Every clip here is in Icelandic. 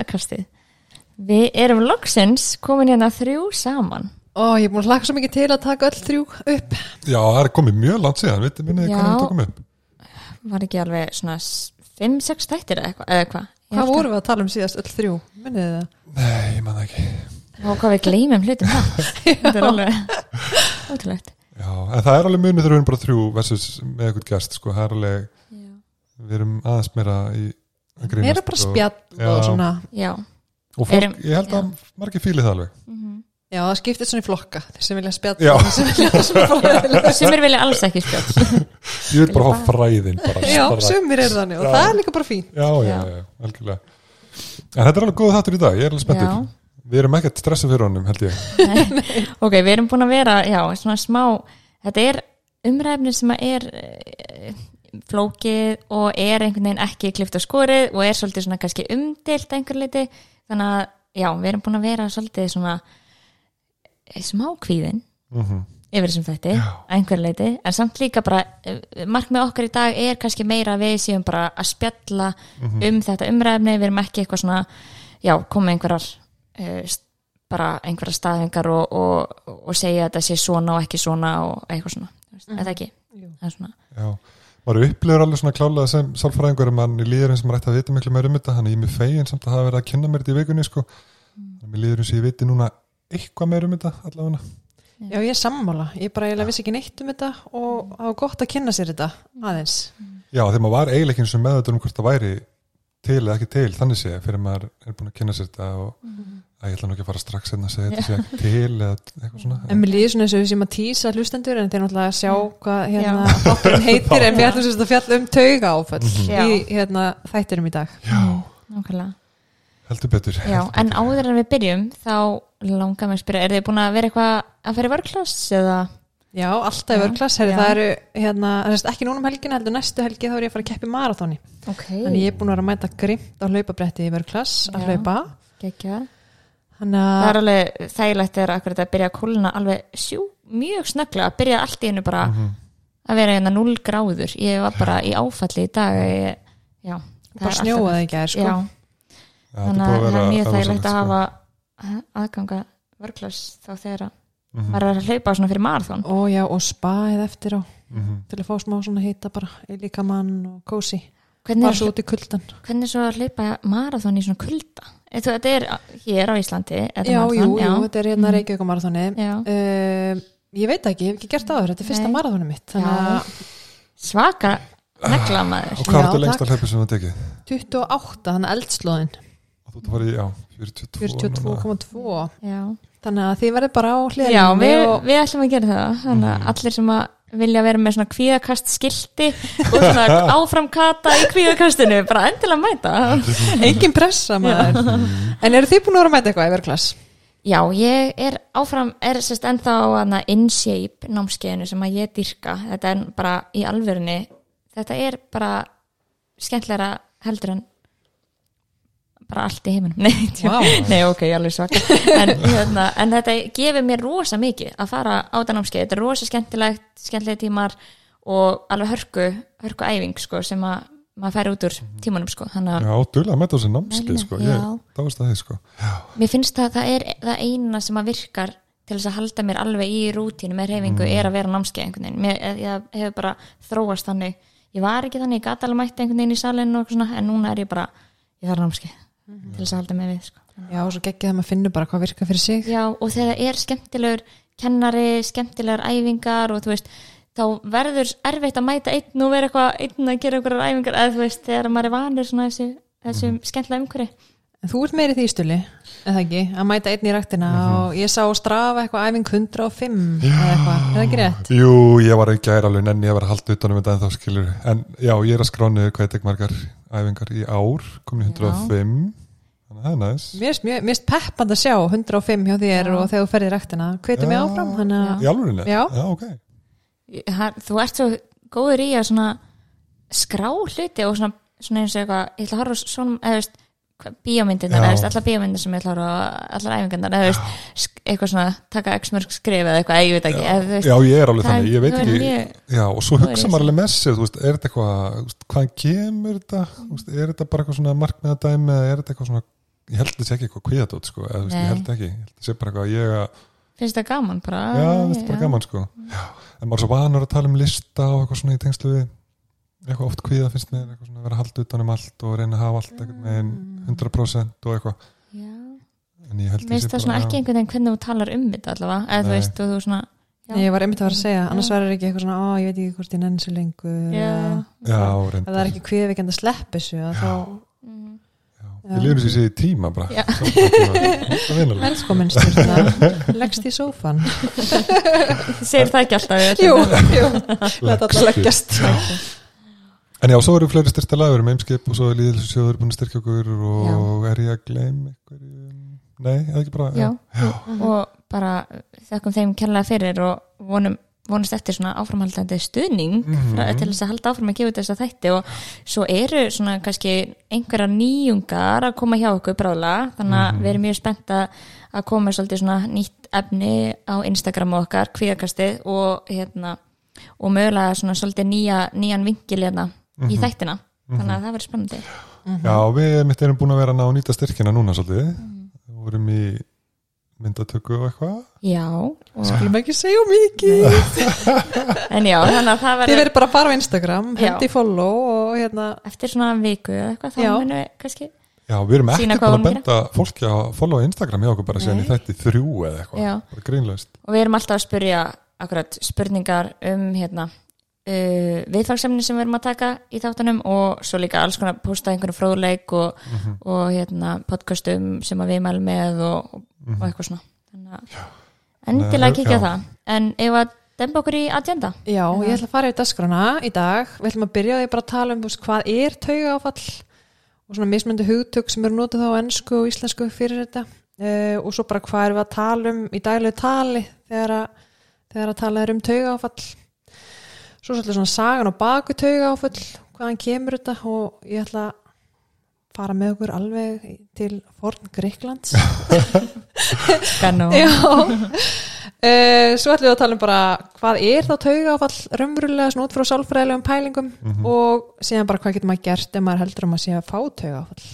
kvíðakastið Við erum loksins komin hérna þrjú saman. Ó, ég er búin að hlaka svo mikið til að taka öll þrjú upp. Já, það er komið mjög langt síðan, veitir minni Já. hvernig við tókum upp? Var ekki alveg svona 5-6 þættir eða eitthvað eða hvað? Vorum við að tala um síðast öll þrjú? Minnið þið það? Nei, ég man það ekki. Og hvað við gleymum hlutum það Þetta er alveg ótrúlegt. Já, en það er alveg munið þegar við erum bara þrjú versus með eitthvað gæst, sko, það er alveg Já, við erum aðeins meira í er bara spjall og svona Já. og fólk, Erum- ég held að margir fíli það alveg. Mhm. Já, það skiptir svona í flokka. Þeir sem vilja spjall þeir sem vilja svona Sumir vilja alls ekki spjall Ég vil bara hafa fræðin bara, Já, sumir er þannig og Já. það er líka bara fín já, já, Já. algjörlega. En þetta er alveg góð þáttur í dag, ég er alveg spenntur. Við erum ekkert stressað fyrir honum, held ég. Ok, við erum búin að vera, já, svona smá Þetta er umræfni sem að er eh, flókið og er einhvern veginn ekki klift á skorið og er svolítið svona kannski umdelt einhver leiti, þannig að já, við erum búin að vera svolítið svona eh, smá kvíðin mm yfir þessum að einhver leiti en samt líka bara, eh, markmið okkar í dag er kannski meira að við séum bara að spjalla Mhm. um þetta umræfni við erum ekki eitthvað svona, já, komið einhverjar uh, bara einhverjar staðingar og, og, og segja að þetta sé svona og ekki svona og eitthvað svona, mm Mhm. eða ekki? Jú. það er svona, Já, maður upplifur alveg svona klálega sem sálfræðingur að mann líður eins og maður ætti að vita miklu meira um þetta hann er ég er með fegin samt að hafa verið að kynna mér þetta í vikunni sko. mm. mér líður eins og ég viti núna eitthvað meira um þetta allavega Já, ég er sammála, ég bara eiginlega vissi ekki neitt um þetta og það var gott að kynna sér þetta aðeins Já, þegar maður var eiginlega ekki eins og meðvitað um hvort það væri til eða ekki til, þannig sé fyrir maður er búin að kynna sér þetta og að ég ætla nú ekki að fara strax hérna að segja þetta sé til eða eitthvað svona En mér líður svona eins og við séum að tísa hlustendur en þeir náttúrulega að sjá hvað hérna þátturinn heitir en við ætlum sérst að fjalla um tauga áföll Já. í hérna, þættinum í dag. Já, nákvæmlega. Heldur betur. Já, en áður en við byrjum þá langar mér að spyrja, er þið búin að vera eitthvað að fyrir vörklass eða? Já, alltaf í vörklass, það eru hérna, ekki núna um helgina, heldur næstu helgi þá er ég að fara að keppi marathóni ok, Þannig ég er búin að vera að mæta grimt á hlaupabretti í vörklass að hlaupa. Geggjar Þannig það er alveg þægilegt er akkurat að byrja að kóluna alveg sjú, mjög snögglega að byrja allt í hennu bara Mhm. að vera hérna 0 gráður. Ég var bara í áfalli í dag ég, já, það bara er snjóaði ekki sko. Þannig að það er mjög þægilegt að sko. hafa aðganga vörklass þá þegar að Mhm, maður er að hlaupa svona fyrir já, og spaðið eftir á mhm. til að fá smá svona hita bara í líkamann og kósi. Hvernig er, svo út í kuldan hvernig er svo að hlaupa marathon í svona kulda þetta er hér á Íslandi Já, jú, marathon? jú, þetta er hérna Mhm. Reykjavík marathoni já. uh, Ég veit ekki, ég hef ekki gert það áður Þetta er fyrsta Nei. marathoni mitt Já. svaka negla maður Og hvað er Já, þetta lengst að hlaupa sem það tekið? 28, þannig eldslóðin Og þú var í, já, 42 núna. 42,2 já Þannig að þið verður bara á Já, hliðinni við, og við ætlum að gera það þannig að Mhm. allir sem að vilja vera með svona kvíðakast skilti og svona áframkata í kvíðakastinu bara endilega mæta. Engin pressa maður. En eru þið búin að vera að mæta eitthvað í verklass? Já, ég er áfram er sérst ennþá á hana InShape námskeiðinu sem að ég dyrka þetta er bara í alvörunni þetta er bara skemmtlegra heldur en bara allt í heiminum. Nei, Vá. nei ok, alveg svaka. En, hérna, en þetta gefur mér rosa mikið að fara á þetta námskeið. Þetta er rosa skemmtilegt, skemmtilega tímar og alveg hörku, hörku æfing sko, sem að maður færi út úr tímanum sko, þannig að Já, að mæta þessi námskeið sko. Ég, það varst það sko. mér finnst það, það er það eina sem að virkar til þess að halda mér alveg í rútínu með reyfingu er að vera námskeið einhvern veginn. Mér, ég hefur bara þróast þannig. Ég var ekki þannig, ég gat alveg mætti einhvern veginn í salinu og svona, en núna er ég bara ég þarf námskeið til þess að halda mig við sko. Já, og svo geggið það maður finnur bara hvað virkar fyrir sig. Já, og þegar það er skemmtilegur kennari, skemmtilegar æfingar og þú veist, þá verður erfitt að mæta einn og vera eitthvað einn að gera einhverjar æfingar, eða þú veist, þegar maður er vanur svona þessu, þessu skemmtilega umhverju En þú ert meiri því stuli, eða ekki, að mæta einn í ræktina og ég sá strafa eitthvað æfing 105 eða eitthvað, er það ekki rétt? Jú, ég var ekki gæra alveg en ég var að halda utanum þetta en þá skilur en já, ég er að skráni hvað ég tek margar æfingar í ár, komin í 105 þannig að það er næs Mér finnst mjög- mér finnst peppand að sjá 105 hjá þér Já. og þegar þú ferðir ræktina, hvetur mig Já. áfram þannig að, Í alvörinni? Já. já ok Ha- þú ert svo góður í að svona skrá hluti og svona, svona og Já. veist, allar bíómyndir sem ég ætla að allar æfingarnar, eitthvað svona, taka x-mörg skrif eða eitthvað, ég veit ekki, eða þú veist, já, ég er alveg þannig, ég veit ekki mjög- já, og svo hugsa maður alveg með sér þú veist, er þetta eitthvað, hvaðan kemur þetta? Veist, er þetta bara eitthvað svona markmiðadæmi eða er þetta eitthvað svona ég held þetta sé ekki eitthvað kvíðatótt sko, eða veist, ég held ekki, ég held þetta sé bara eitthvað að ég finnst það gaman bara já, þetta er bara gaman sko. Já. en maður svo vanur að tala um lista og eitthvað svona í tengslu við eitthvað oft kvíða finnst mér, eitthvað svona að vera að halda utan um allt og reyna að hafa allt eitthvað með 100% og eitthvað, já, en ég held mér finnst það svona ekki einhvern veginn hvernig þú talar um þetta allavega, eða þú veist, og þú svona Já. Nei, ég var einmitt að vera að segja, annars verður ekki eitthvað svona, ó, ég veit ekki hvort ég nenni svo lengur já, já, ef reyndar. Það er ekki kviðvikend að sleppa þessu að þá Mm. Já, Já. Við lifum sér sér í tíma bara. Styrna leggst í sófan segir það ekki alltaf En já, svo eru fleiri styrsta lagur um eimskip og svo er líðilsjóður búin að styrkja okkur og er ég að gleyma einhverjum? Nei, eða ekki bara já, og bara þakkum þeim kærlega fyrir og vonum vonast eftir svona áframhaldandi stuðning Mhm. frá, til þess að halda áfram að gefa þess að þætti og svo eru svona kannski einhverja nýjungar að koma hjá okkur bráðlega, þannig að Mhm. við erum mjög spennt að að koma svolítið svona nýtt efni á Instagram okkar, kvíðakastið og hérna og mögulega svona svolítið nýja, nýjan vinkil hérna í Mhm. þættina, þannig að það verður spennandi. Já, við mitt erum búin að vera að ná að nýta styrkina núna svolítið. Mhm. Við vorum í myndatöku og eitthvað. Já, og, skulum ekki segja mikið. En já, þannig að það þið verður verður bara að fara á Instagram hendi follow og hérna eftir svona viku eða eitthvað, þá munum við kannski Já, við erum ekki búin að benda fólki að followa Instagram hjá okkur bara síðan Nei. í þætti þrjú eða eitthvað. Grínlaust. Og við erum alltaf að spyrja akkurat spurningar um hérna uh, viðfangsefni sem við erum að taka í þáttunum og svo líka alls konar posta einhverjum fróðleik og, Mhm. og hérna podcastum sem að við mælum með og, og eitthvað svona. Þannig að endilega á já. það. En ef að demba okkur í agenda? Já, ég ætla að fara í dagskrána í dag. Við ætlum að byrja því bara að tala um veist, hvað er tauga áfall og svona mismöndi hugtök sem eru notið á ennsku og íslensku fyrir þetta. Uh, og svo bara hvað erum við að tala um í daglegu tali þegar að, þegar að tala er um tauga áfall svo svolítið svona sagan og baku tauga áfall hvaðan kemur þetta? Og ég ætla að fara með okkur alveg til forn Greiklands Já. Uh, Svo ætlum við að tala um bara hvað er þá tauga áfall raunverulega svona út frá sálfræðilegum pælingum Mhm. og síðan bara hvað getur maður gert ef maður heldur um að sé að fá tauga áfall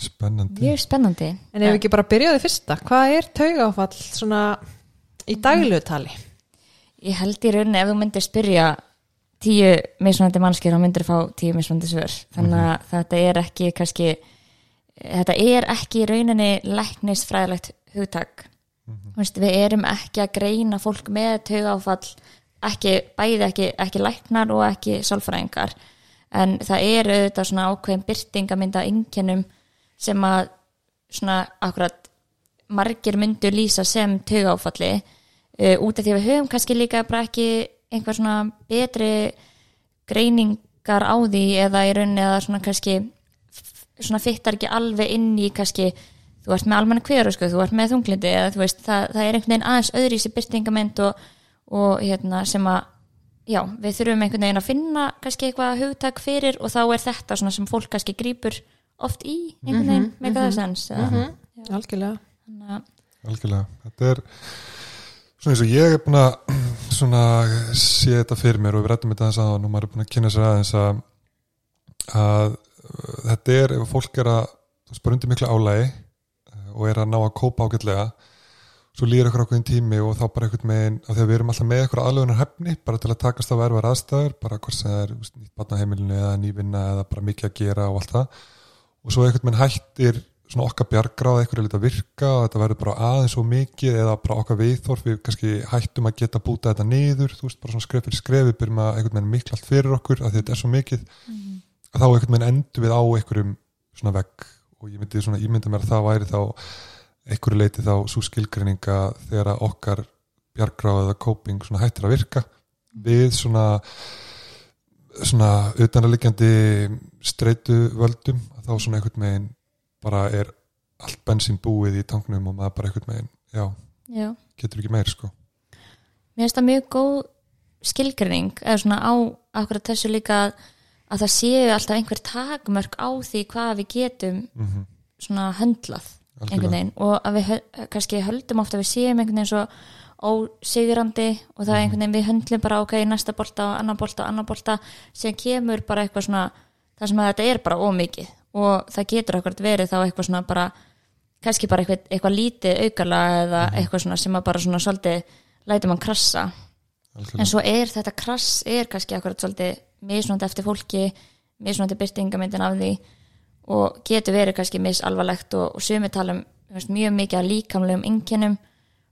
Spennandi. Mjög spennandi. En ef við ekki bara byrja á því fyrsta hvað er tauga áfall svona í daglegu tali ég held í rauninni ef þú myndir spyrja tíu mismunandi mannskjör þá myndir fá tíu mismunandi svör. Þannig að þetta er ekki kannski þetta er ekki í rauninni læknisfræðilegt hugtak. Mm Veist, við erum ekki að greina fólk með taugáfall ekki, bæði ekki, ekki læknar og ekki sálfræðingar. En það er auðvitað svona ákveðin byrtingamynda einkennum sem að svona akkurat margir myndu lýsa sem taugáfalli uh, út af því að við höfum kannski líka bara ekki einhver svona betri greiningar á því eða í rauninni eða svona kannski svona fittar ekki alveg inn í kannski þú ert með almenna kveru sko, þú ert með þunglindi eða þú veist, það, það er einhvern veginn aðeins öðri í sér byrtingament og, og hérna sem að já, við þurfum einhvern veginn að finna kannski eitthvað hugtak fyrir og þá er þetta svona sem fólk kannski grípur oft í einhvern veginn, með það sens mm Algjörlega. Algjörlega, þetta er svona eins og ég er búin að svona sé þetta fyrir mér og við rættum þetta aðeins að og maður er búin að kynna sér aðeins að, að uh, þetta er ef fólk er að undir miklu álægi uh, og er að ná að kópa ágætlega svo líður ykkur ákveðin tími og þá bara einhvern megin af því að við erum alltaf með ykkur aðlögunar hefni bara til að takast á verðvar aðstæður bara hvort sem það er nýtt batnaheimilinu eða nývinna eða bara mikið að gera og allt það. Og svo einhvern megin hættir svona okkar bjargráð eitthvað er litið að virka og þetta verður bara aðeins svo mikið eða bara okkar viðþorf við kannski hættum að geta búta þetta niður þú veist bara svona skref fyrir skrefi byrjum að einhvern veginn mikla allt fyrir okkur að þetta er svo mikið. Að þá einhvern veginn endur við á einhverjum svona vegg og ég myndi svona ímynda mér að það væri þá einhverju leiti þá svo skilgreininga þegar okkar bjargráð eða coping svona hættir að virka við svona svona utanaliggjandi streitu völdum að þá svona einhvern veginn bara er allt bensín búið í tanknum og maður bara einhvern veginn já, já, getur ekki meir sko. Mér finnst það mjög góð skilgrinning eða svona á akkurat þessu líka að, að það séu alltaf einhver takmörk á því hvað við getum mhm, svona höndlað Algjörlega. einhvern veginn. Og að við kannski höldum ofta við séum einhvern veginn svo ósigurandi og það er einhvern veginn við höndlum bara ok, næsta bolta og annar bolta og annar bolta sem kemur bara eitthvað svona það sem að þetta er bara ómikið og það getur akkurat verið þá eitthvað svona bara kannski bara eitthvað, eitthvað lítið aukala eða eitthvað svona sem að bara svona svolítið lætur mann krassa algjörlega. en svo er þetta krass er kannski akkurat svolítið misnandi eftir fólki misnandi byrtingamyndin af því og getur verið kannski misalvarlegt og, og sumi tala um þú veist, mjög mikið að líkamlegum einkennum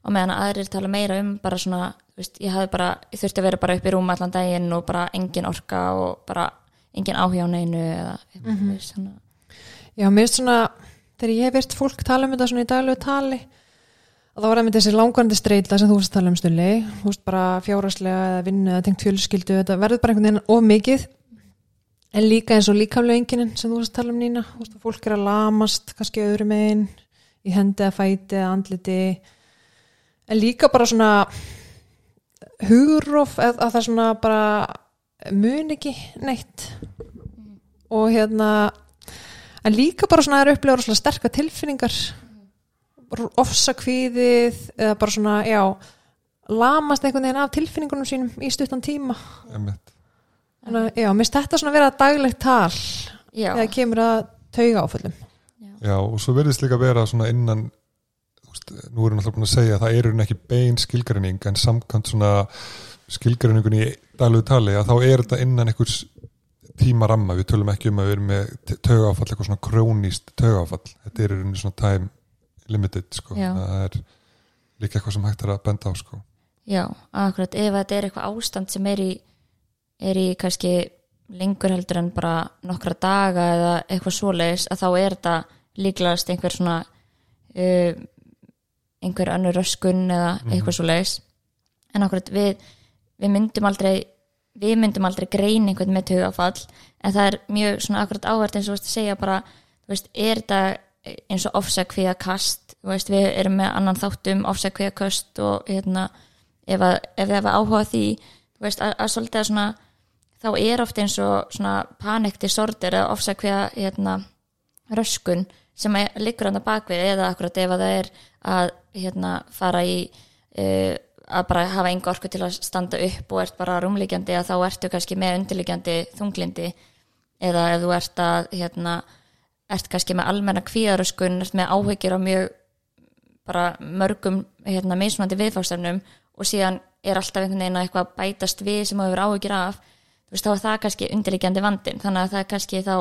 og meðan að aðrir tala meira um bara svona, veist, ég hafði bara ég þurfti að vera bara upp í rúm allan daginn og bara engin orka og bara engin áhjá neinu eða eitthvað mm -hmm. Já, mér finnst svona, þegar ég hef virt fólk tala um þetta svona í daglegu tali að það var einmitt þessi langvarandi streita sem þú veist að tala um stulli, þú veist bara fjáraslega eða vinnu eða tengt fjölskyldu þetta verður bara einhvern veginn of mikið. En líka eins og líkamlega enginin sem þú veist að tala um nýna, þú veist að fólk er að lamast kannski öðru megin í hendi eða fæti eða andliti. En líka bara svona hugurof að, að það svona bara mun ekki neitt. Og hérna en líka bara svona er upplegur svona sterkar tilfinningar. Ofsa kvíðið eða bara svona, já lamast einhvern veginn af tilfinningunum sínum í stuttan tíma. Þannig, að, já, mér finnst þetta svona vera daglegt tal já, þegar kemur að tauga áföllum Já, og svo verðist líka vera svona innan veist, nú erum alltaf búin að segja að það er ekki bein skilgreining en samkvæmt svona skilgreiningun í daglegu tali að þá er þetta innan einhvers tímaramma, við tölum ekki um að við erum með tögáfall, eitthvað svona króníst tögáfall, þetta er rauninni svona time limited, sko, það er líka eitthvað sem hægt er að benda á, sko. Já, akkurat. Ef þetta er eitthvað ástand sem er í er í kannski lengur heldur en bara nokkra daga eða eitthvað svoleiðis að þá er þetta líklegast einhver svona uh, einhver önnur röskun eða eitthvað svoleiðis. En akkurat við við myndum aldrei við myndum aldrei grein einhvern með tugafall en það er mjög svona akkurat áhvert eins og þú veist að segja bara þú veist, er þetta eins og ofsækviða kast? Þú veist, við erum með annan þáttum ofsækviða kast og hérna ef, að, ef við hefum áhuga á því þú veist, að, að svolítið að svona þá er oft eins og svona panic disorder eða ofsækviða hérna, röskun sem liggur hann að bakvið eða akkurat ef að það er að hérna, fara í uh, að bara hafa enga orku til að standa upp og ert bara rúmlíkjandi að þá ertu kannski með undirlíkjandi þunglindi eða ef þú ert að hérna, ert kannski með almenna kvíðaröskun ert með áhyggjur á mjög bara mörgum hérna, mismunandi viðfástefnum og síðan er alltaf einhvern veginn að eitthvað bætast við sem þú hefur áhyggjur af þú veist þá er það kannski undirlíkjandi vandin þannig að það er kannski þá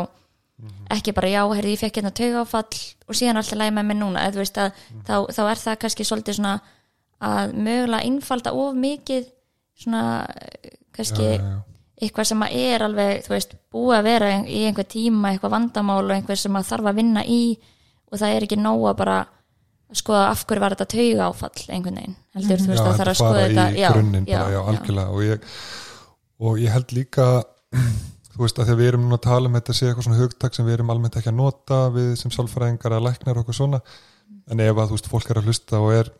ekki bara já, herri, ég fekk hérna taugáfall og síðan alltaf læg með mér núna. Eða, þú veist að þá, þá er það kannski svolítið svona að mögulega innfalda of mikið svona kannski já, já, já. eitthvað sem að er alveg, þú veist, búið að vera í einhver tíma, eitthvað vandamál og einhver sem að þarf að vinna í og það er ekki nóg að bara að skoða af hverju var þetta tauga áfall einhvern veginn, heldur, þú veist, já, það þarf að skoða þetta í grunninn bara, já, algjörlega. Og ég, og ég held líka þú veist að að við erum núna að tala um þetta sé eitthvað svona hugtak sem við erum almennt ekki að nota við sem sálfræðingar að læknar eitthvað svona. En ef að þú veist fólk er að hlusta og er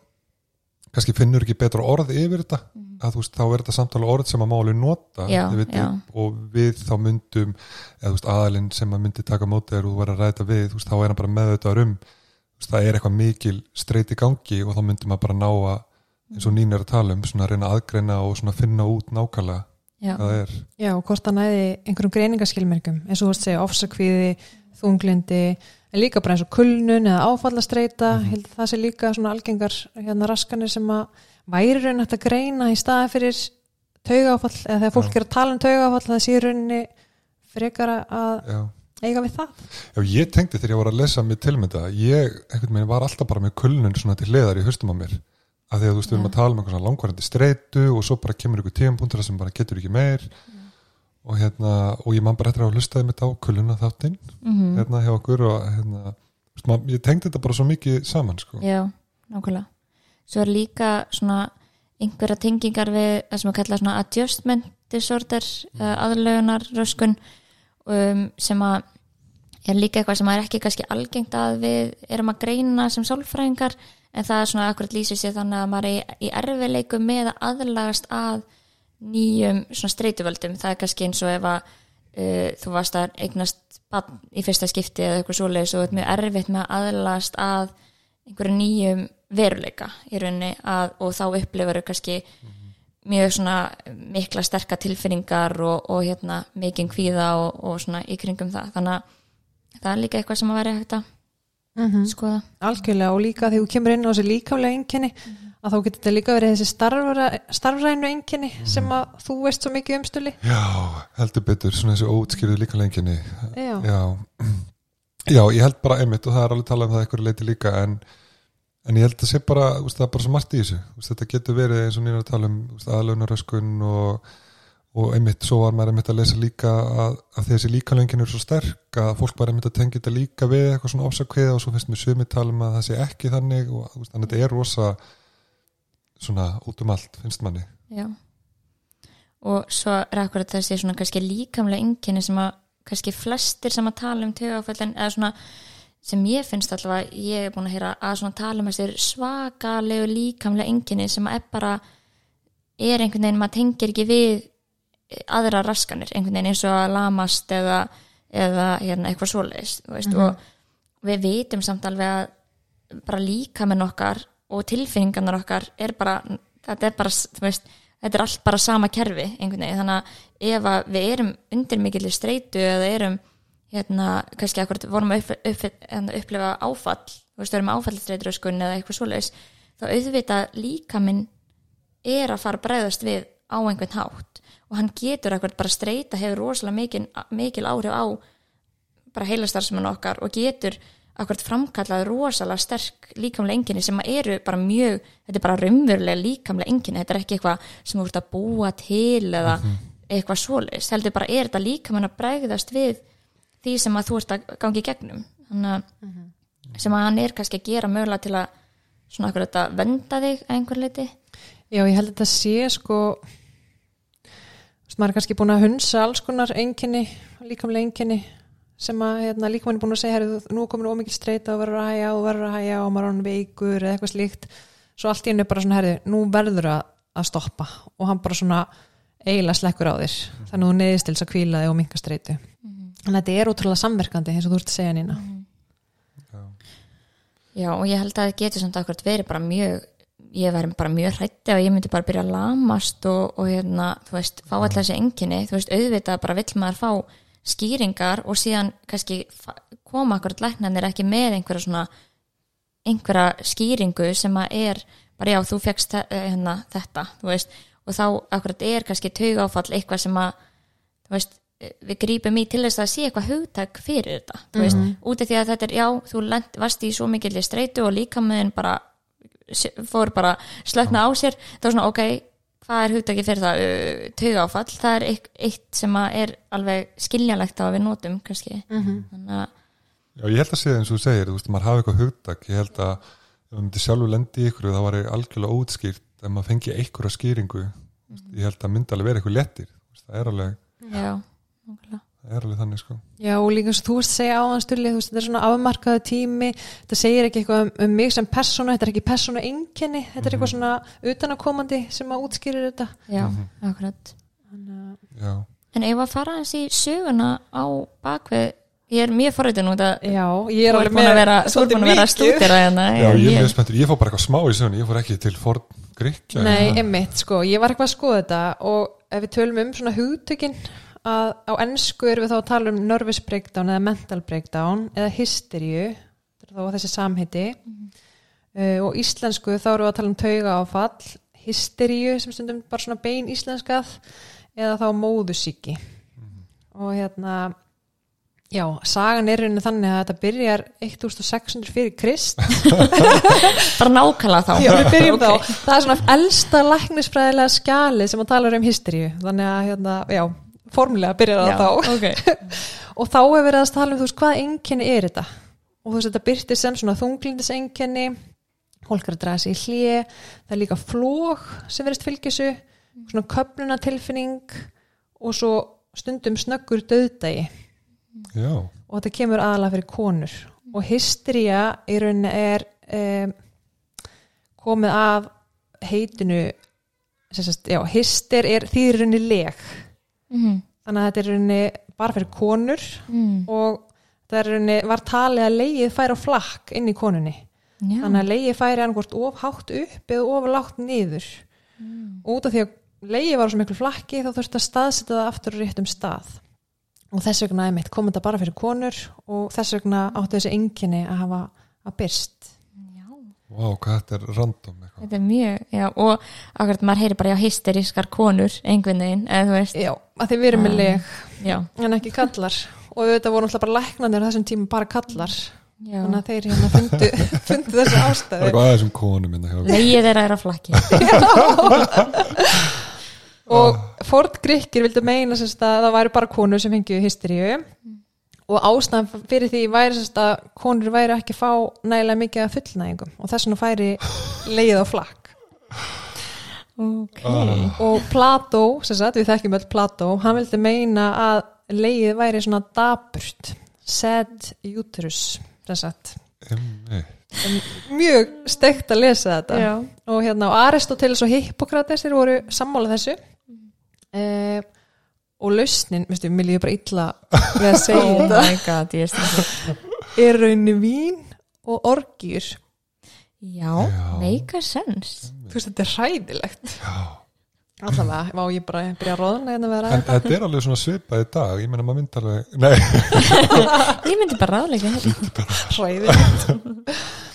kannski finnur ekki betra orð yfir þetta að þú veist þá er þetta samtala orð sem að máli nota Já, þið vitið, já. og við þá myndum eða þú veist aðalinn sem að myndi taka móti þegar þú verður að ræta við þú veist þá er hann bara með þetta um þú veist, það er eitthvað mikil streyt í gangi og þá myndum að bara ná að eins og Nín er að tala um, svona að reyna að aðgreina og svona finna út nákvæmlega já, Já, og hvort það næði einhverjum greiningaskilmerkum eins og þú veist segja ofsakvíði, þunglindi en líka bara eins og kulnun eða áfallastreita, mm að það sé líka svona algengar hérna raskanir sem að væri raun hægt að greina í staði fyrir taugaáfall, eða þegar fólk Já. er að tala um taugaáfall það sé rauninni frekar að Já. eiga við það. Já, ég tengdi þegar ég var að lesa mér tilmynda ég, einhvern veginn, var alltaf bara með kulnun svona til hliðar í höstum á mér af því að þú veist, við erum að tala um svona langvarandi streitu og svo bara kemur ykkur tímapunktur sem bara getur ekki meir. Og hérna, og ég man bara eftir að hlustaði mitt á kuluna þáttinn mm hérna hjá okkur og hérna, veist, maður, ég tengdi þetta bara svo mikið saman, sko. Já, nákvæmlega. Svo er líka svona einhverja tengingar við það sem að kalla svona adjustment disorder uh, aðlögunar röskun um, sem að er líka eitthvað sem er ekki kannski algengt að við erum að greina sem sálfræðingar en það er svona akkurat lýsir sér þannig að maður er í, erfileikum með að aðlagast að nýjum svona streituvöldum. Það er kannski eins og ef að uh, þú varst að eignast barn í fyrsta skipti eða eitthvað svoleiðis og þú ert mjög erfitt með að aðlast að einhverju nýjum veruleika í rauninni að, og þá upplifur kannski mjög svona mikla sterka tilfinningar og, og hérna mikinn kvíða og, og svona í kringum það. Þannig að það er líka eitthvað sem að vera hægt að Mhm. skoða algjörlega. Og líka því þú kemur inn á þessi líkamlega einkenni að þá getur þetta líka verið þessi starfra, starfrænu einkenni sem að þú veist svo mikið umstuli Já, heldur betur, svona þessi óutskýrðu líka lenginni Já. Já. Já, ég held bara einmitt og það er alveg talað um það eitthvað leiti líka en, en ég held að sé bara, úst, það er bara svo margt í þessu. Úst, þetta getur verið eins og nýra að tala um aðlaunaröskun og, og einmitt, svo var maður einmitt að lesa líka að, að þessi líkalengin eru svo sterk að fólk bara einmitt að tengja þetta líka við eitthvað svona ofsakveða og svo finnst mér sumið tala um að það sé ekki þannig og þannig að þetta er rosa svona út um allt, finnst manni Já. Og svo er akkurat þessi svona kannski líkamlega enginni sem að kannski flestir sem að tala um tögaföllin eða svona sem ég finnst allavega, ég er búin að heyra að svona tala um þessir svakalegu líkamlega enginni sem að er bara er einhvern veginn, maður tengir ekki við aðra raskanir, einhvern veginn eins og að lamast eða, eða hérna, eitthvað svoleiðis, þú veist, og við vitum samt alveg að bara líkaminn okkar og tilfinningarnar okkar er bara, þetta er bara, veist, þetta er allt bara sama kerfi einhvern veginn, þannig að ef að við erum undir mikillir streitu eða erum hérna, kannski akkurat vorum að upp, upp, hérna, upplifa áfall þú veist, við erum áfallistreitröskun eða eitthvað svoleiðis, þá auðvitað líka minn er að fara bregðast við á einhvern hátt. Og hann getur akkurat bara streita hefur rosalega mikil, mikil áhrif á bara heilastarfsmenn okkar og getur akkurat framkallað rosalega sterk líkamlega enginni sem eru bara mjög, þetta er bara raunverulega líkamlega enginni, þetta er ekki eitthvað sem þú ert að búa til eða eitthvað svoleiðis, heldur bara er þetta líkamann að bregðast við því sem að þú ert að gangi í gegnum. Þannig að sem að hann er kannski að gera mögulega til að svona akkurat að venda þig einhver leiti Já, ég held að þetta sé sko maður er kannski búin að hunsa alls konar einkenni, líkamlega einkenni sem að hérna, líkamann er búin að segja nú er komin ómikið streita og verður að hæja og verður að hæja og maður er hann veikur eða eitthvað slíkt. Svo allt í hennu bara svona herri, nú verður að, að stoppa. Og hann bara svona eiginlega slekkur á þér. Þannig að þú neðist til þess að kvíla þig og minka streitu þannig að þetta er útrúlega samverkandi eins og þú ert að segja nýna Já, og ég held að það getur samt akkurat verið bara mjög ég væri bara mjög hrætti og ég myndi bara byrja að lamast og, og hérna, þú veist, fá alltaf þessi enginni, þú veist, auðvitað bara vill maður fá skýringar og síðan kannski koma akkurat læknarnir ekki með einhverja svona einhverja skýringu sem að er bara já, þú fegst hérna, þetta, þú veist, og þá akkurat er kannski taugáfall eitthvað sem að þú veist, við grípum í til þess að sé eitthvað hugtak fyrir þetta þú veist, út af því að þetta er, já, þú lent, varst í svo mikilli streitu og líka með bara fór bara slökna á sér. Þá er svona, ok, hvað er hugtaki fyrir það? Uh, taugáfall, það er eitt, eitt sem að er alveg skiljanlegt á að við notum kannski. Þannig að Já, ég held að segja eins og þú segir, þú veist, maður hafi eitthvað hugtak, ég held að ef maður myndi sjálfur lendi í ykkur þá var ég algjörlega ótskýrt ef maður fengi einhverja skýringu. Mm ég held að myndi alveg vera eitthvað veist, það er alveg, já, nákvæmlega. Er alveg þannig sko. Já, og líka eins og þú veist segja áðan stulli, þú veist, þetta er svona afmarkaðu tími, þetta segir ekki eitthvað um, um mig sem persónu, þetta er ekki persónu einkenni, þetta er eitthvað svona utanakomandi sem að útskýrir þetta. já, akkurat. Já, en ef að fara eins í söguna á bakvið? Ég er mjög forritin út að Já, ég er alveg að vera, þú svolítið búin að vera að mikið. stúdira hérna já ég er mjög spenntur, ég fór bara eitthvað smá í söguna, ég fór ekki til forn Gríkja Nei, einmitt, sko, ég var eitthvað að skoða þetta og ef við tölum um svona hugtökin að á ennsku erum við þá að tala um nervous breakdown eða mental breakdown eða hysteríu, þetta er þá þessi samhiti uh, og íslensku þá erum við að tala um tauga áfall hysteríu sem stundum bara svona bein íslenskað eða þá móðusíki og hérna já, sagan er rauninni þannig að þetta byrjar 1600 fyrir Krist. Bara nákvæmlega þá. Já, við byrjum þá. Það er svona elsta læknisfræðilega skjalið sem að tala um hysteríu. Þannig að, hérna, já, formulega byrjar það þá. ok. Og þá er verið að tala um, þú veist, hvað einkenni er þetta? Og þú veist, þetta byrtir sem svona þunglindis einkenni, fólk er að draga sig í hlje, það er líka flók sem verist fylgisu, svona köfnunatilfinning og svo stundum snöggur döðdagi já, og þetta kemur aðalega fyrir konur og hystería í rauninni er um, komið af heitinu sem sagt, já, hyster er rauninni leg Mhm. þannig að þetta er rauninni bara fyrir konur mm. og það er rauninni, var talið að leið færi á flakk inn í konunni Já. þannig að leið færi annarkvort of hátt upp eða of lágt niður Mm. út af því að leið var svo miklu flakki þá þurfti að staðsetja það aftur á réttum stað og þess vegna kom þetta bara fyrir konur og þess vegna áttu þessi enginni að hafa að byrst Vá, hvað þetta er random eitthvað. Þetta er mjög, já, og akkurat maður heyri bara já hysterískar konur einhvern veginn, eða þú veist. Já, að þið verið með leg en ekki kallar. Og þetta voru náttúrulega bara læknandir á þessum tíma bara kallar. Já. Þannig að þeir hérna fundu, fundu þessu Það er eitthvað aðeins um konum minna hjá okkur. Legið þeirra er á flakki. Og Ford Grykkir vildu meina að það væri bara konur sem fengið hysteríu og ástæðan fyrir því væri sérst, að konur væri ekki að fá nægilega mikið af fullnæðingum og þess vegna færi leið á flakk. Ok. Ah, og Plató, sem sagt, við þekkjum öll Plató hann vildi meina að leið væri svona daburt sad uterus sem sagt. Einmitt. mjög steikt að lesa þetta. Já, og hérna og Aristoteles og Hippokrates þeir voru sammála þessu. Eh, og lausnin, veistu, mér líður bara illa við að segja oh þetta. My god, ég veist er rauninni vín og orgjur Já, Já. make a sense. Þú veist, þetta er hræðilegt. Já. allavega, má ég bara byrja að róðna hérna En þetta er alveg svona svipað í dag, ég meina maður myndi alveg, nei, Ég myndi bara ráðleika þetta. Hræðilegt.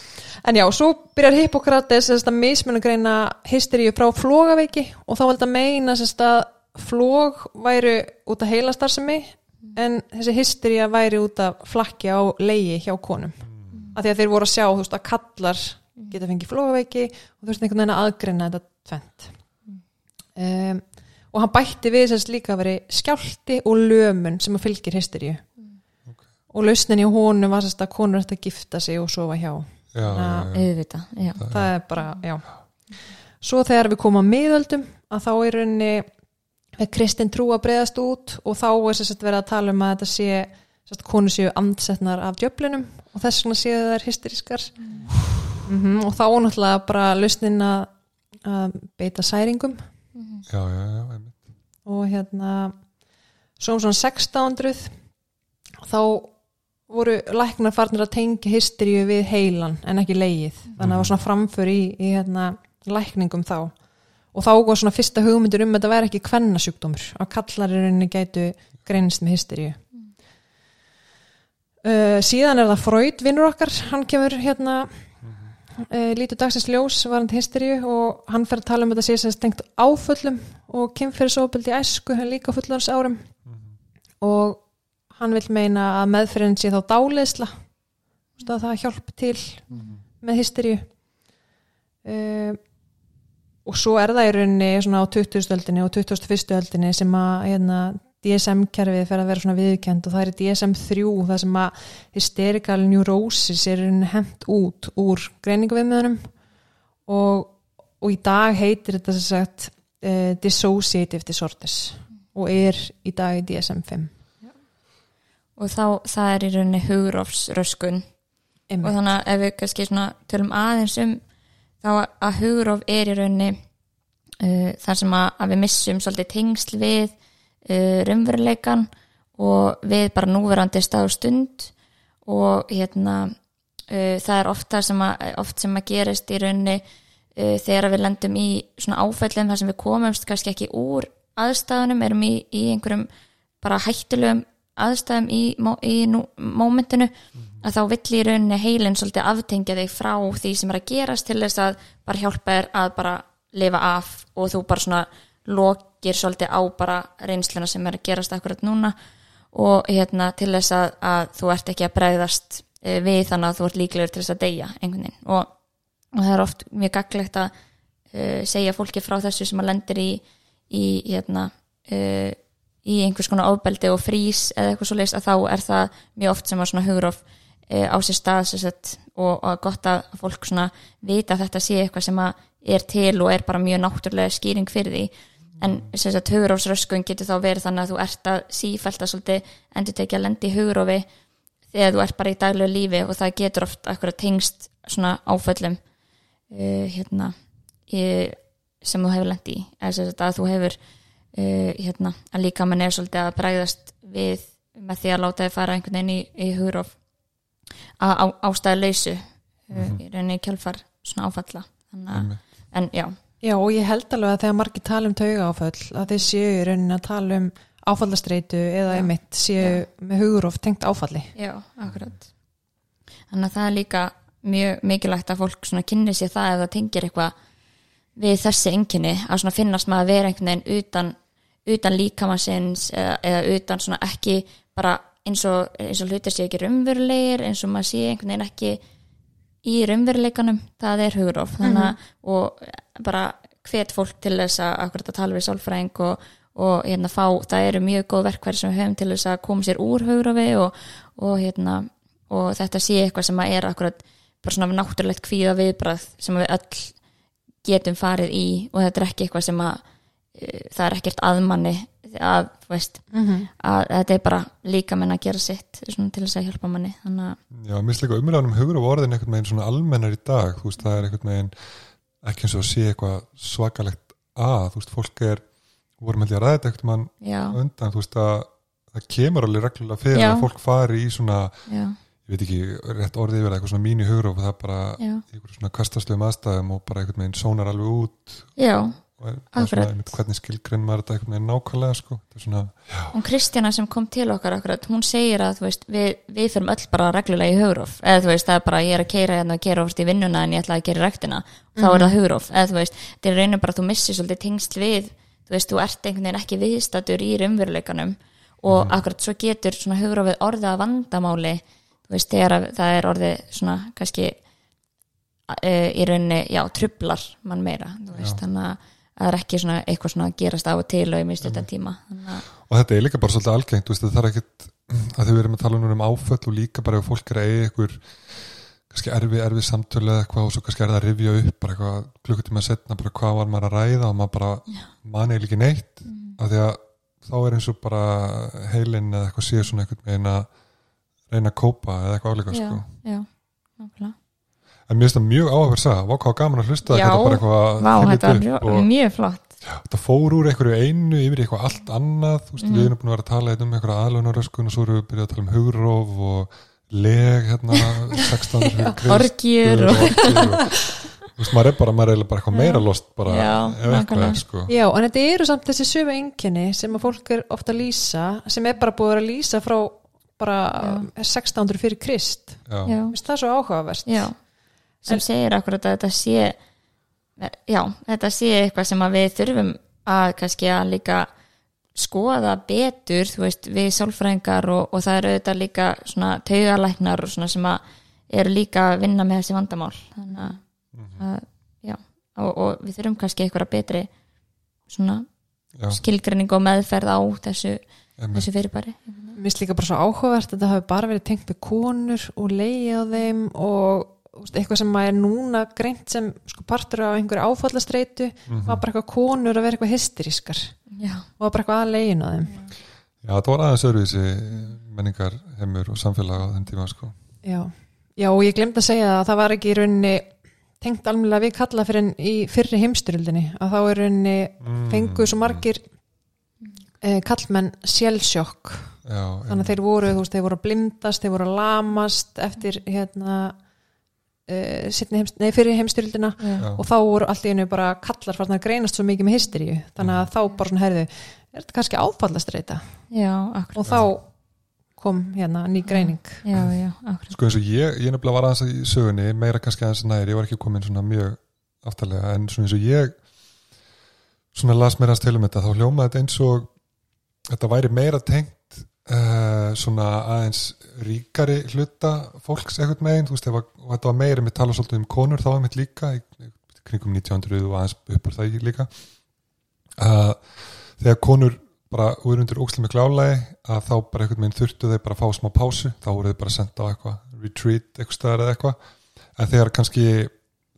En já, svo byrjar Hippokrates að mismunum greina hysteríu frá flogaveiki og þá veldi að meina sérst, að flog væri út af heilastarfsemi en þessi hystería væri út af flakki á leigi hjá konum. Af því að þeir voru að sjá veist, að kallar geta fengið flogaveiki og þú veist einhvern veginn að aðgreina þetta tvent um, og hann bætti við líka að veri skjálti og lömun sem að fylgir hysteríu. Og lausnin í honum var sérst að konur ætti að gifta sig og sofa hjá. Já, já, já. Já. það er bara, já. Svo þegar við komum að miðöldum að þá er rauninni er kristin trú að breyðast út og þá er sérst verið að tala um að þetta sé sérst konur séu andsetnar af djöflinum og þess vegna séu þær hysterískar. Mm og þá er náttúrulega bara lausnin að, að beita særingum. Já, já, já, einmitt. og hérna svo um svona 1600 þá voru læknar farnir að tengja hysteríu við heilan en ekki leið þannig að það var svona framför í, í hérna, lækningum þá og þá var svona fyrsta hugmyndur um að þetta væri ekki kvennasjúkdómur að kallaririnn gætu greinst með hysteríu. Uh, síðan er það Freud vinnur okkar, hann kemur hérna uh, lítið dagsins ljós varandi hysteríu og hann fer að tala um þetta sem stengt áföllum og kynferðisofbeldi í æsku líka fullans árum og hann vil meina að meðferðin sé þá dáleysla að það hjálpi til með hysteríu. Uh, og svo er það í rauninni svona á 20. öldinni og 21. öldinni sem að hérna, DSM-kerfið fer að vera svona viðkend og það er DSM-3 það sem að hysterical neurosis er hent út úr greiningaviðmiðunum og, og í dag heitir þetta sem sagt uh, dissociative disorders og er í dag í DSM-5 Og þá, það er í rauninni hugrófsröskun og þannig að ef við kannski svona tölum aðeins um þá að hugróf er í rauninni uh, þar sem að, að við missum svolítið tengsl við uh, raunveruleikan og við bara núverandi stað og stund og hérna uh, það er oft það sem að, oft sem að gerist í rauninni uh, þegar við lendum í svona áfællum þar sem við komumst kannski ekki úr aðstæðunum, erum í, í einhverjum bara hættulegum aðstæðum í, í nú, mómentinu að þá vill í rauninni heilin svolítið aftengja þig frá því sem er að gerast til þess að bara hjálpa þér að bara lifa af og þú bara svona lokir svolítið á bara reynsluna sem er að gerast akkurat núna og hérna til þess að, að þú ert ekki að bregðast eh, við þannig að þú ert líklegur til þess að deyja einhvern veginn. Og, og það er oft mjög gaglegt að uh, segja fólki frá þessu sem að lendir í, í hérna uh, í einhvers konar ofbeldi og frís eða eitthvað svo leist að þá er það mjög oft sem að svona hugurof e, á sér stað sagt, og, og gott að fólk svona vita að þetta sé eitthvað sem er til og er bara mjög náttúrulega skýring fyrir því. En sem sagt hugurofsröskun getur þá verið þannig að þú ert að sífælt að svolítið endur tekja að lendi í hugurofi þegar þú ert bara í daglegu lífi og það getur oft akkurat tengst svona áföllum uh, hérna í, sem þú hefur lendi í. Eða sagt að þú hefur uh, hérna, að líka mann er svolítið að bræðast við með því að láta þið fara einhvern veginn í, í hugróf á, ástæðu lausu Mhm. í rauninni kjálfar svona áfalla þannig en já, Já, og ég held alveg að þegar margir tala um tauga áföll að þeir séu í rauninni að tala um áfallastreitu eða Já. einmitt séu með hugurof tengt áfalli. já, akkurat þannig að það er líka mjög mikilvægt að fólk svona kynni sér það ef það tengir eitthvað við þessi enginni að svona finnast maður að vera einhvern veginn utan, utan líkamansins eða, eða utan svona ekki bara eins og, eins og hlutir sé ekki raunverulegir eins og maður sé einhvern veginn ekki í raunveruleikanum það er hugróf þannig að og bara hvet fólk til þess að akkurat að tala við sálfræðing og, og hérna fá, það eru mjög góð verkværi sem við höfum til þess að koma sér úr hugrófi og, og hérna og þetta sé eitthvað sem að er akkurat bara svona náttúrulegt kvíða viðbrað sem við öll getum farið í og þetta er ekki eitthvað sem að uh, það er ekkert aðmanni að, þú veist, -hmm. að þetta er bara líka menn að gera sitt svona til þess að hjálpa manni. Að, Já, mér finnst líka umræðan um hugur og orðin einhvern veginn svona almennar í dag, þú veist, það er einhvern veginn ekki eins og að sé eitthvað svakalegt að, þú veist, fólk er vorum ég að ræða einhvern mann já, undan, þú veist, að það kemur alveg reglulega fyrir Já. að fólk fari í svona, já, ég veit ekki rétt orðið yfir það, eitthvað svona mínu hugur og það bara einhverjum svona kastaslegum aðstæðum og bara einhvern veginn sónar alveg út það svona, hvernig skilgrinn maður þetta veginn nákvæmlega, sko, það er svona og Kristjana sem kom til okkar akkurat, hún segir að þú veist, við, við fyrir öll bara reglulega í hugróf eða þú veist, það er bara ég er að keira hérna og keira ofst í vinnuna en ég ætla að gera rektina þá er það hugróf, eða þú veist, þetta er reynir bara að þú missir svolítið tengsl við þú veist, þú ert einhvern veginn ekki viðstatur í raunveruleikanum. Og akkurat svo getur svona hugrófið orðið að vandamáli þú veist, þegar að það er orðið svona kannski uh, í rauninni, já, trublar mann meira, þú veist, þannig að það er ekki svona eitthvað svona að gerast á og til og í mist þetta tíma. Þannig að og þetta er líka bara svolítið algengt veist, það er ekkit að þau verðum að tala um áföll og líka bara ef fólk er að eiga einhver kannski erfi, erfi samtölu eða eitthvað og svo kannski er það að rifja upp bara eitthvað klukkutíma setna bara hvað var maður að ræða og maður bara mani ekki neitt. Af því að þá er eins og bara heilin eða eitthvað séu svona einhvern veginn að reyna að kópa eða eitthvað áleika já, sko. Já, en mér finnst það mjög áhuga að segja, hvað gaman að hlusta Já, þetta bara eitthvað Vá, þvílíkt þetta var mjög, og mjög flott. Þetta fór úr einhverju einu yfir eitthvað allt annað. Þú veist, Mhm. við erum búin að vera að tala hérna um einhverja aðlunaröskun og svo erum við byrjað að tala um hugróf og leg hérna 16. fyrir Krist Orgjur og- og, þú veist, maður er bara, maður er bara eitthvað meira lost bara, Já, ef eitthvað er sko. Já, en þetta eru samt þessi sömu einkenni sem að fólk er ofta að lýsa sem er bara búið að lýsa frá bara 1600 fyrir Krist. Já, já, það svo áhugavert. Já, sem segir akkurat að þetta sé já, þetta sé eitthvað sem að við þurfum að kannski að líka skoða betur þú veist, við sálfræðingar og, og það eru auðvitað líka svona taugalæknar og svona sem að eru líka að vinna með þessi vandamál. Þannig að, að já, og, og við þurfum kannski eitthvað betri svona já, skilgreining og meðferð á þessu, einmitt. þessu fyrirbæri. Mér finnst líka bara svo áhugavert að þetta hafi bara verið tengt við konur og leiði á þeim og eitthvað sem að er núna greint sem sko, partur af einhverju áfallastreitu var bara eitthvað konur að vera eitthvað hysterískar. Já, og var bara eitthvað að leiðin á þeim. Já, það var aðeins öðruvísi menningar heimur og samfélag á þenn tíma sko. Já, Já og ég glemt að segja að það var ekki í rauninni tengt alveg við kalla fyrir í fyrri heimstyrildinni að þá er rauninni Mm. fengu svo margir eh, kallmenn sjálfsjokk. Já, þannig að þeir voru, þú veist, þeir voru að blindast þeir voru að lamast eftir hérna heims, nei, fyrir heimstyrildina já, og þá voru allt í einu bara kallar farnar greinast svo mikið með hysteríu. Þannig að þá bara svona herðu er þetta kannski áfallastreita? Já, akkurat. Og þá kom hérna ný greining. Já, já, akkurat. Sko eins og ég, ég nefnilega var aðeins í sögunni meira kannski aðeins nær, ég var ekki komin svona mjög aftalega, en svona eins og ég svona las mér aðeins til um þetta þá hljómaði þetta eins og þetta væri meira tengt uh, svona aðeins ríkari hluta fólks eitthvað megin, þú veist, ef og þetta var meira með tala svolítið um konur, þá var mitt líka kringum 1900 og aðeins uppur það líka. Að þegar konur bara voru undir ókslega með klálaði að þá bara einhvern veginn þurftu þeir bara að fá smá pásu þá voru þeir bara senda á eitthvað retreat eitthvað staðar eða eitthvað. En þegar kannski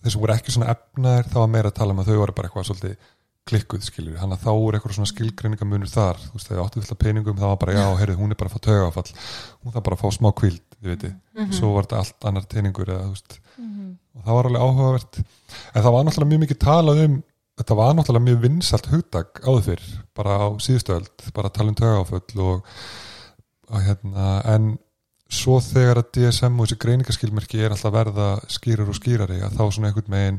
þeir sem voru ekki svona efnaðir þá var meira að tala um að þau voru bara eitthvað svolítið klikkuð skilur, hann að þá voru eitthvað svona skilgreiningamunur þar, þú veist, þegar áttu fullt af peningum þá var bara, já, heyrðu, hún er bara að fá tögafall hún þarf bara að fá smá kvíld, þið veitir svo var þetta allt annar teiningur eða, þú veist, og það var alveg áhugavert. En það var náttúrulega mjög mikið talað um þetta var náttúrulega mjög vinsalt hugdag áður fyrr, bara á síðustöld bara að tala um tögaföll og og hérna, en svo þegar að DSM og þessi greiningaskilmerki er alltaf að verða skýrar og skýrari að þá svona einhvern megin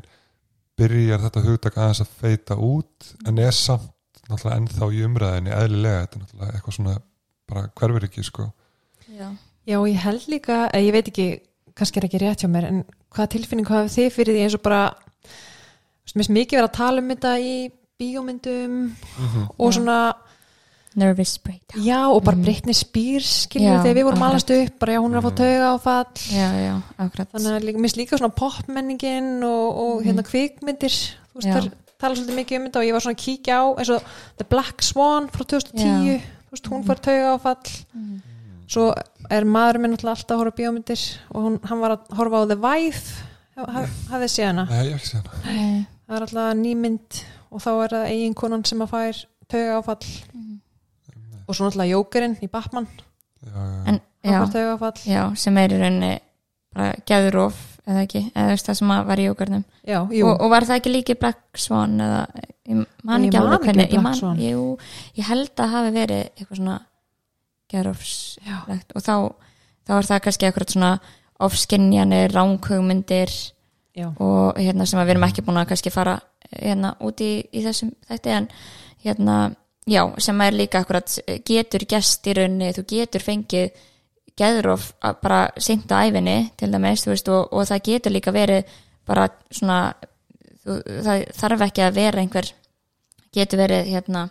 byrjar þetta hugtak aðeins að feita út en er samt náttúrulega ennþá í umræðinni eðlilega, þetta er náttúrulega eitthvað svona bara hverfur ekki sko Já. Já, ég held líka, eh, ég veit ekki kannski er ekki rétt hjá mér, en hvaða tilfinning hafið þið fyrir því eins og bara mér finnst mikið verið að tala um þetta í bíómyndum og Já. svona nervous breakdown. Já, og bara Mhm. Britney Spears skiljum Já, þegar við vorum alast upp, bara já, hún er að fá tauga áfall já, já, akkurat. Þannig að líka, mér finnst líka svona popmenningin og, og hérna kvikmyndir þú veist, Já. þar tala svolítið mikið um þetta og ég var svona að kíkja á eins og The Black Swan frá 2010 þú veist, hún fær tauga áfall Mhm. svo er maður minn alltaf að horfa á bíómyndir og hún, hann var að horfa á The Wife. Haf- hafið séð hana? Nei, ég hef ekki séð hana. Nei. það er alltaf nýmynd og þá er það eiginkonan sem að fær tauga áfall og svo náttúrulega Jókerinn í Batman. Já, já, en já, sem er í rauninni bara gæðurof eða ekki, eða veist það sem að var í jú, og, og var það ekki líki Black Swan eða, ég man Ég ekki alveg hvernig ég, man, jú, ég held að hafi verið eitthvað svona gerofs já, og þá, þá er það kannski eitthvað svona ofskinjanir, ránkhugmyndir já, og hérna sem að við erum ekki búin að kannski fara hérna út í, í þessum þetta en hérna já, sem er líka akkurat getur gest í rauninni, þú getur fengið geðrof að bara seint á æfinni til dæmis, veist, og, og það getur líka verið bara svona þú, það þarf ekki að vera einhver getur verið hérna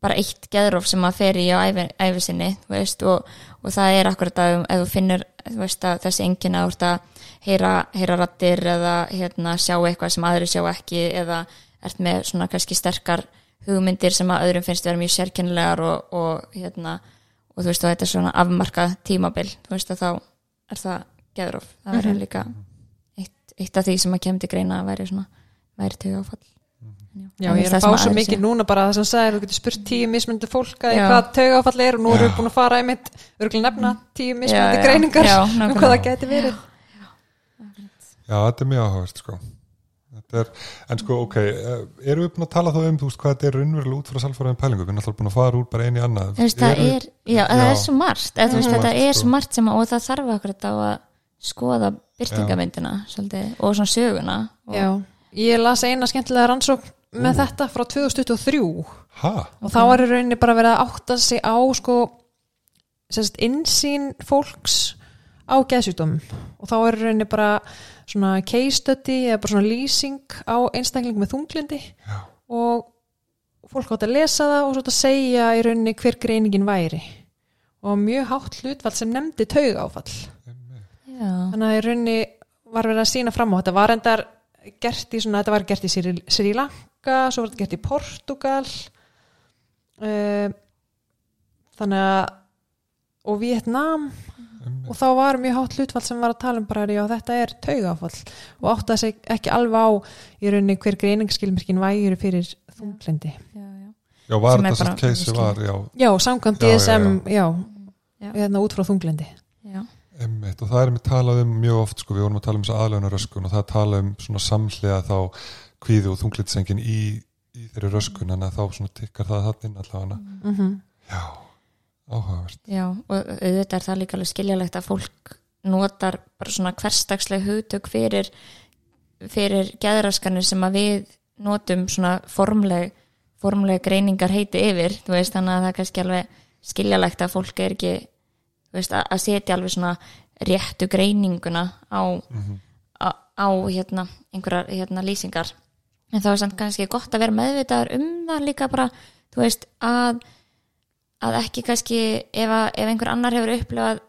bara eitt geðrof sem að fer í á æfi, æfi sinni, þú veist, og, og það er akkurat að ef þú finnur veist að þessi enginn að að heyra, heyra rattir eða hérna sjá eitthvað sem aðri sjá ekki eða ert með svona kannski sterkar hugmyndir sem að öðrum finnst vera mjög sérkennilegar og, og hérna og þú veist og þetta er svona afmarkað tímabil þú veist að þá er það geðrof. Það verður líka eitt, eitt af því sem að kemur til greina að væri svona væri tegja áfall Já, ég er að fá svo mikið núna bara það sem sagði, þú getur spurt tíu mismunandi fólk að hvað taugáfall er og nú erum Já. við búin að fara einmitt, örgulega nefna tíu Já, mismunandi já, greiningar já, um hvað það geti verið. já, þetta er mjög áhugavert sko er, en sko, ok, eh, erum við búin að tala þá um, þú veist, hvað þetta er raunverulega út frá salfæraðum pælingu, við erum alltaf búin að fara úr bara einu í annað. Þú veist, það Eru- er, já, það Já. er svo margt eða, þú veist, þetta er sko. svo margt sem að, og það þarf akkurat á að skoða byrtingamyndina svolítið, og svona söguna og, Já, ég las eina skemmtilega rannsókn með þetta frá 2023 Ha? og þá er í rauninni bara verið að átta sig á sko insýn fólks á geðsjúkdómum. Og þá er í rauninni bara svona case study eða bara svona lýsing á einstakling með þunglindi Já. og fólk átt að lesa það og svo að segja í rauninni hver greiningin væri. Og mjög hátt hlutvall sem nefndi tauga áfall já, þannig að í rauninni var verið að sína fram á þetta. Var endar gert í svona, þetta var gert í Sri, Sri Lanka svo var þetta gert í Portugal uh, þannig að og Vietnam Einmitt. Og þá var mjög hátt hlutfall sem var að tala um bara já þetta er taugafall. Og átti að segja ekki alveg á í rauninni hver greiningsskilmerkin væri fyrir þunglindi já, já. Já, var þetta sem keisi var, já, já, samkvæmt Já, já, DSM já, Já. hérna út frá þunglindi já. Einmitt, og það er með talað um mjög oft sko, við vorum að tala um þess aðlöfna röskun og það talað um svona samhlega þá kvíðu og þunglitsengin í, í þeirri röskun en þá svona tikkar það það inn allavega. Mm -hmm. já, áhugavert. Já, og auðvitað er það líka alveg skiljalegt að fólk notar bara svona hverstagsleg hugtök fyrir fyrir geðraskanir sem að við notum svona formleg formleg greiningar heiti yfir þú veist, þannig að það er kannski alveg skiljalegt að fólk er ekki þú veist, að, setja alveg svona réttu greininguna á, á, á hérna, einhverjar hérna, lýsingar. En þá er samt kannski gott að vera meðvitaður um það líka bara þú veist, að að ekki kannski ef, að, ef einhver annar hefur upplifað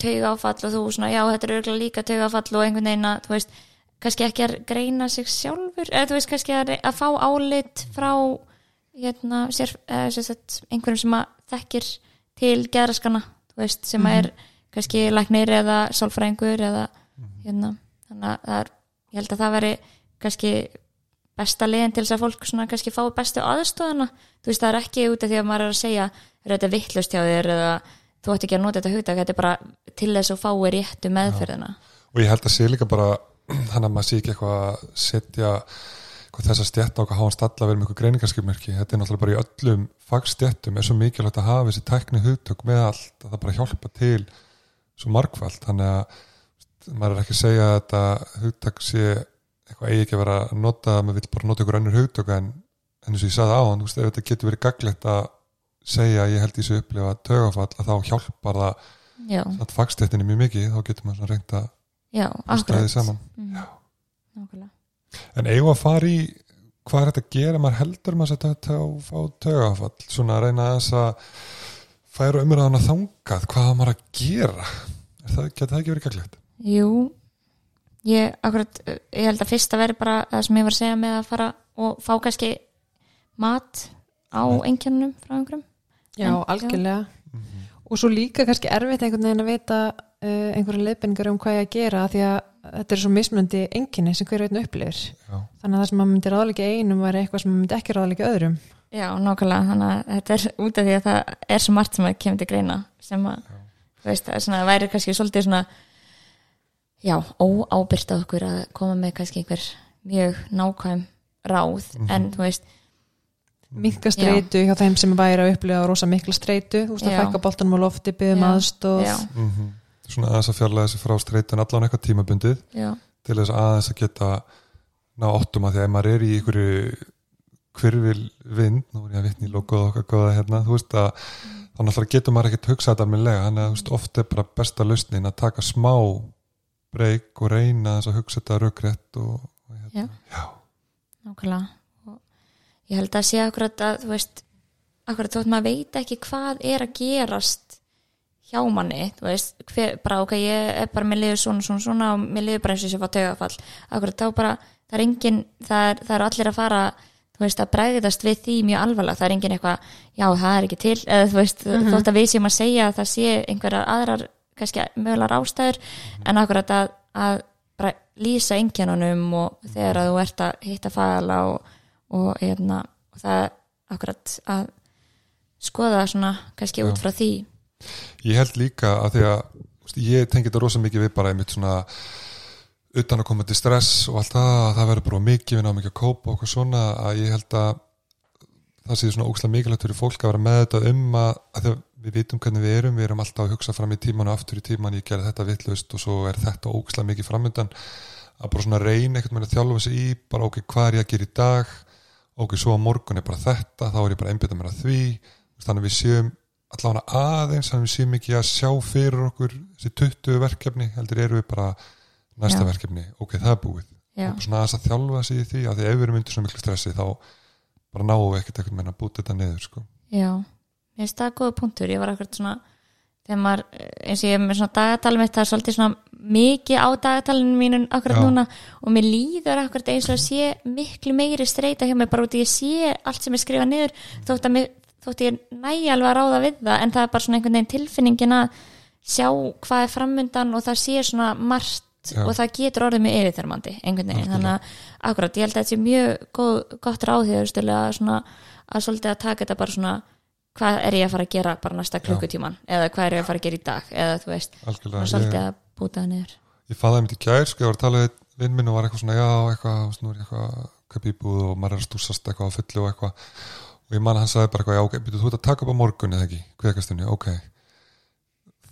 tauga áfall og þú svona, já, þetta er örgulega líka tauga áfall og einhvern veginn að, þú veist, kannski ekki að greina sig sjálfur, eða þú veist, kannski að, að fá álit frá hérna, sér, eða, sér sett, einhverjum sem að þekkir til geðraskana, þú veist, sem að er kannski læknir eða sálfræðingur eða hérna, þannig að er, ég held að það veri kannski besta leiðin til þess að fólk svona kannski fái bestu aðstóðana þú veist það er ekki út af því að maður er að segja er þetta vittlust hjá þér eða þú ætti ekki að nota þetta hugtak, þetta er bara til þess að fái réttu meðferðina. Og ég held að sé líka bara hann að maður sé ekki eitthvað að setja á að hafa hann stalla verið með eitthvað greiningarskipmerki. Þetta er náttúrulega bara í öllum fagstjættum er svo mikilvægt að hafa þessi tækni hugtök með allt að það bara hjálpa til svo margfald þannig að maður er ekki að segja að þetta hugtök sé eitthvað eigi ekki að vera að nota maður vil bara nota ykkur önnur hugtök en, en eins og ég sagði á hann, ef þetta getur verið gaglegt að segja ég held í þessu upplifa tögafall að þá hjálpar það að fagstjættinni mjög mikið þá getur maður reynt að stæði saman. Mm. En eigum að fara í hvað er þetta að gera, maður heldur maður að þetta að fá tögafall, svona að reyna þess að færa umræðan að þangað, hvað á maður að gera? Er það, geta það ekki verið gæglegt Jú, ég, akkurat, ég held að fyrst að veri bara það sem ég var að segja með að fara og fá kannski mat á einkennunum frá einhverjum. Já, En- algjörlega. Og svo líka kannski erfitt einhvern veginn að vita uh, einhverja leiðbenningar um hvað ég að gera því að þetta er svo mismunandi enginni sem hver veitin upplifir. Já, þannig að það sem maður myndi ráðleika einum væri eitthvað sem maður myndi ekki ráðleika öðrum. Já, nákvæmlega, þannig að þetta er út af því að það er svo margt sem að kemur til greina sem að, þú veist, það er svona, væri kannski svolítið svona já, óábyrgt á okkur að koma með kannski einhver mjög nákvæm ráð, en þú veist minka streitu hjá þeim sem væri að upplifa rosa mikla streitu, þú veist að fækka boltanum á lofti, byggðum aðstóð mm svona aðeins að fjarlæða þessi frá streitun allan eitthvað tímabundið. Já, til þess aðeins að geta ná óttum að því að maður er í einhverju hvirfil vind, nú er ég að vitni í logoð okkar góða hérna, þú veist að þá náttúrulega getur maður ekkert hugsað þetta almennilega þannig að oft er bara besta lausnin að taka smá breyk og reyna þess að hugsa þetta rökrétt og, og hérna, já, nákvæmlega. Og ég held að sé akkurat að þú veist, akkurat þótt maður veit ekki hvað er að gerast hjá manni, þú veist, hver, bara ok, ég er bara, mér liður svona, svona, svona og mér liður bara eins og sé fá taugafall akkurat þá bara, það er engin það er, það er allir að fara þú veist, að bregðast við því mjög alvarlega. Það er engin eitthvað, já, það er ekki til eða þú veist, þótt að við séum að segja að það sé einhverjar aðrar, kannski mögulegar ástæður, en akkurat að, að bara lýsa einkennunum og þegar að þú ert að hitta fagala og, og, hérna, og það akkurat að skoða svona kannski út frá því. Ég held líka að því að ég tengi þetta rosa mikið við bara einmitt svona utan að koma til stress og allt það að það verður bara mikið við ná mikið að kópa eitthvað svona að ég held að það sé svona ókslega mikilvægt fyrir fólk að vera með þetta um að, að við vitum hvernig við erum við erum alltaf að hugsa fram í tíman og aftur í tíman ég gerði þetta vitlaust og svo er þetta ókslega mikið framöndan að bara svona reyna einhvern veginn að þjálfa sig í bara ok, hvað er ég að gera í dag? Ok, svo á morgun er bara þetta þá er ég bara að einbytta mér að því. Þannig við séum allavega aðeins þannig við séum ekki að sjá fyrir okkur þessi 20 verkefni heldur eru við bara næsta Já. verkefni, ok, það er búið. Og svona aðeins að þjálfa sig í því að því ef við erum undir svo miklu stressi þá bara náum við ekkert ekkert meina að búta þetta niður sko. Ég finnst það góða punktur, ég var akkurat svona þegar maður, eins og ég er með svona dagatalum það er svolítið svona mikið á dagatalinu mínun akkurat Já. núna og mér líður akkurat eins og að sé miklu meiri streyta hjá mér bara út í ég sé allt sem ég skrifa niður þótt mér, þótt ég næ alveg að ráða við það en það er bara svona einhvern veginn tilfinningin að sjá hvað er framundan og það sé svona margt Já. og það getur orðið mjög yfirþörmandi einhvern veginn, þannig að akkurat ég held að þetta sé mjög góð, gott ráð því að, að, að svolítið að taka þetta bara svona hvað er ég að fara að gera bara næsta klukkutíman? Eða hvað er ég að fara að gera í dag? Eða þú veist, algjörlega, og svolítið ég, að búta það niður. Ég faði einmitt í gær sko, ég var að tala við vinn minn og var eitthvað svona já, eitthvað, er ég eitthvað kaup íbúð og maður er að stúsast eitthvað á fullu og eitthvað. Og ég man að hann sagði bara eitthvað, já, ok, byrju, þú ert að taka upp á morgun eða ekki, kveikastunni, ok.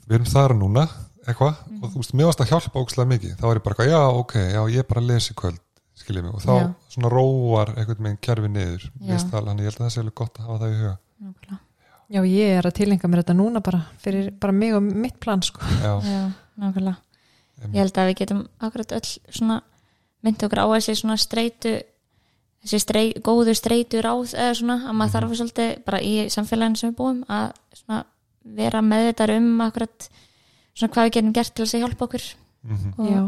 Við erum þar núna eitthvað, og þú veist, mér varst að hjálpa ókslega mikið, þá var ég bara eitthvað, já, ok, já, ég er bara að lesa í kvöld, skiljið mig. Og þá Já. svona róar einhvern veginn kerfi niður Já. Mér finnst það alveg, þannig ég held að það sé alveg gott að hafa það í huga. Nákvæmlega. Já, ég er að tilenga mér þetta núna bara fyrir bara mig og mitt plan sko. já, Já, nákvæmlega. Ég held að við getum akkurat öll svona myndi okkur á þessi svona streitu þessi strei, góðu streitu ráð eða svona að maður þarf svolítið bara í samfélaginu sem við búum að svona vera með þetta um akkurat svona hvað við getum gert til þess að hjálpa okkur. Mm og, Já.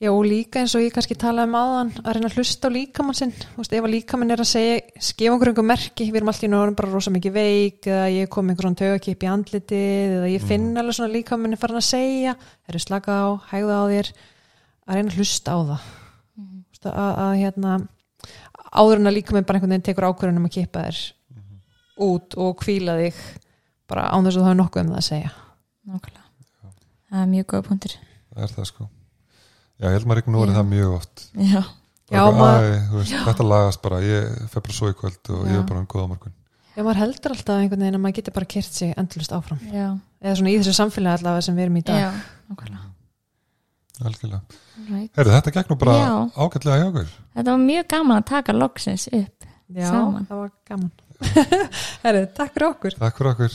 Já, og líka eins og ég kannski talaði um áðan að reyna að hlusta á líkamann sinn. Þú veist, ef að líkamann er að segja, gefa okkur einhver merki við erum alltaf í norðum bara rosa mikið veik eða ég kom einhver svona tögakip í andlitið eða ég finn alveg svona líkamann er farin að segja er að slaka á, hægða á þér. Að reyna að hlusta á það. Þú veist, að, að hérna áður en að líkamann bara einhvern veginn tekur ákvörðunum að kippa þér út og kvíla þig bara án þess að þú hafa nokkuð um það að segja. Nákvæmlega. Það er mjög góða punktur. Það er það sko Já, ég held maður ekki nú er það mjög oft. Já, já Æ, maður, veist, já. Þetta lagast bara, ég fef bara svo í kvöld og já. ég er bara um góða morgun. Já, maður heldur alltaf einhvern veginn að maður getur bara kert sig endurlust áfram. Eða svona í þessu samfélagi allavega sem við erum í dag. Já, okkarlega Right. Heru, þetta gekk nú bara ágætlega hjá okkur Þetta var mjög gaman að taka loksins upp Já, saman. það var gaman. Heru, Takk fyrir okkur. Takk fyrir okkur.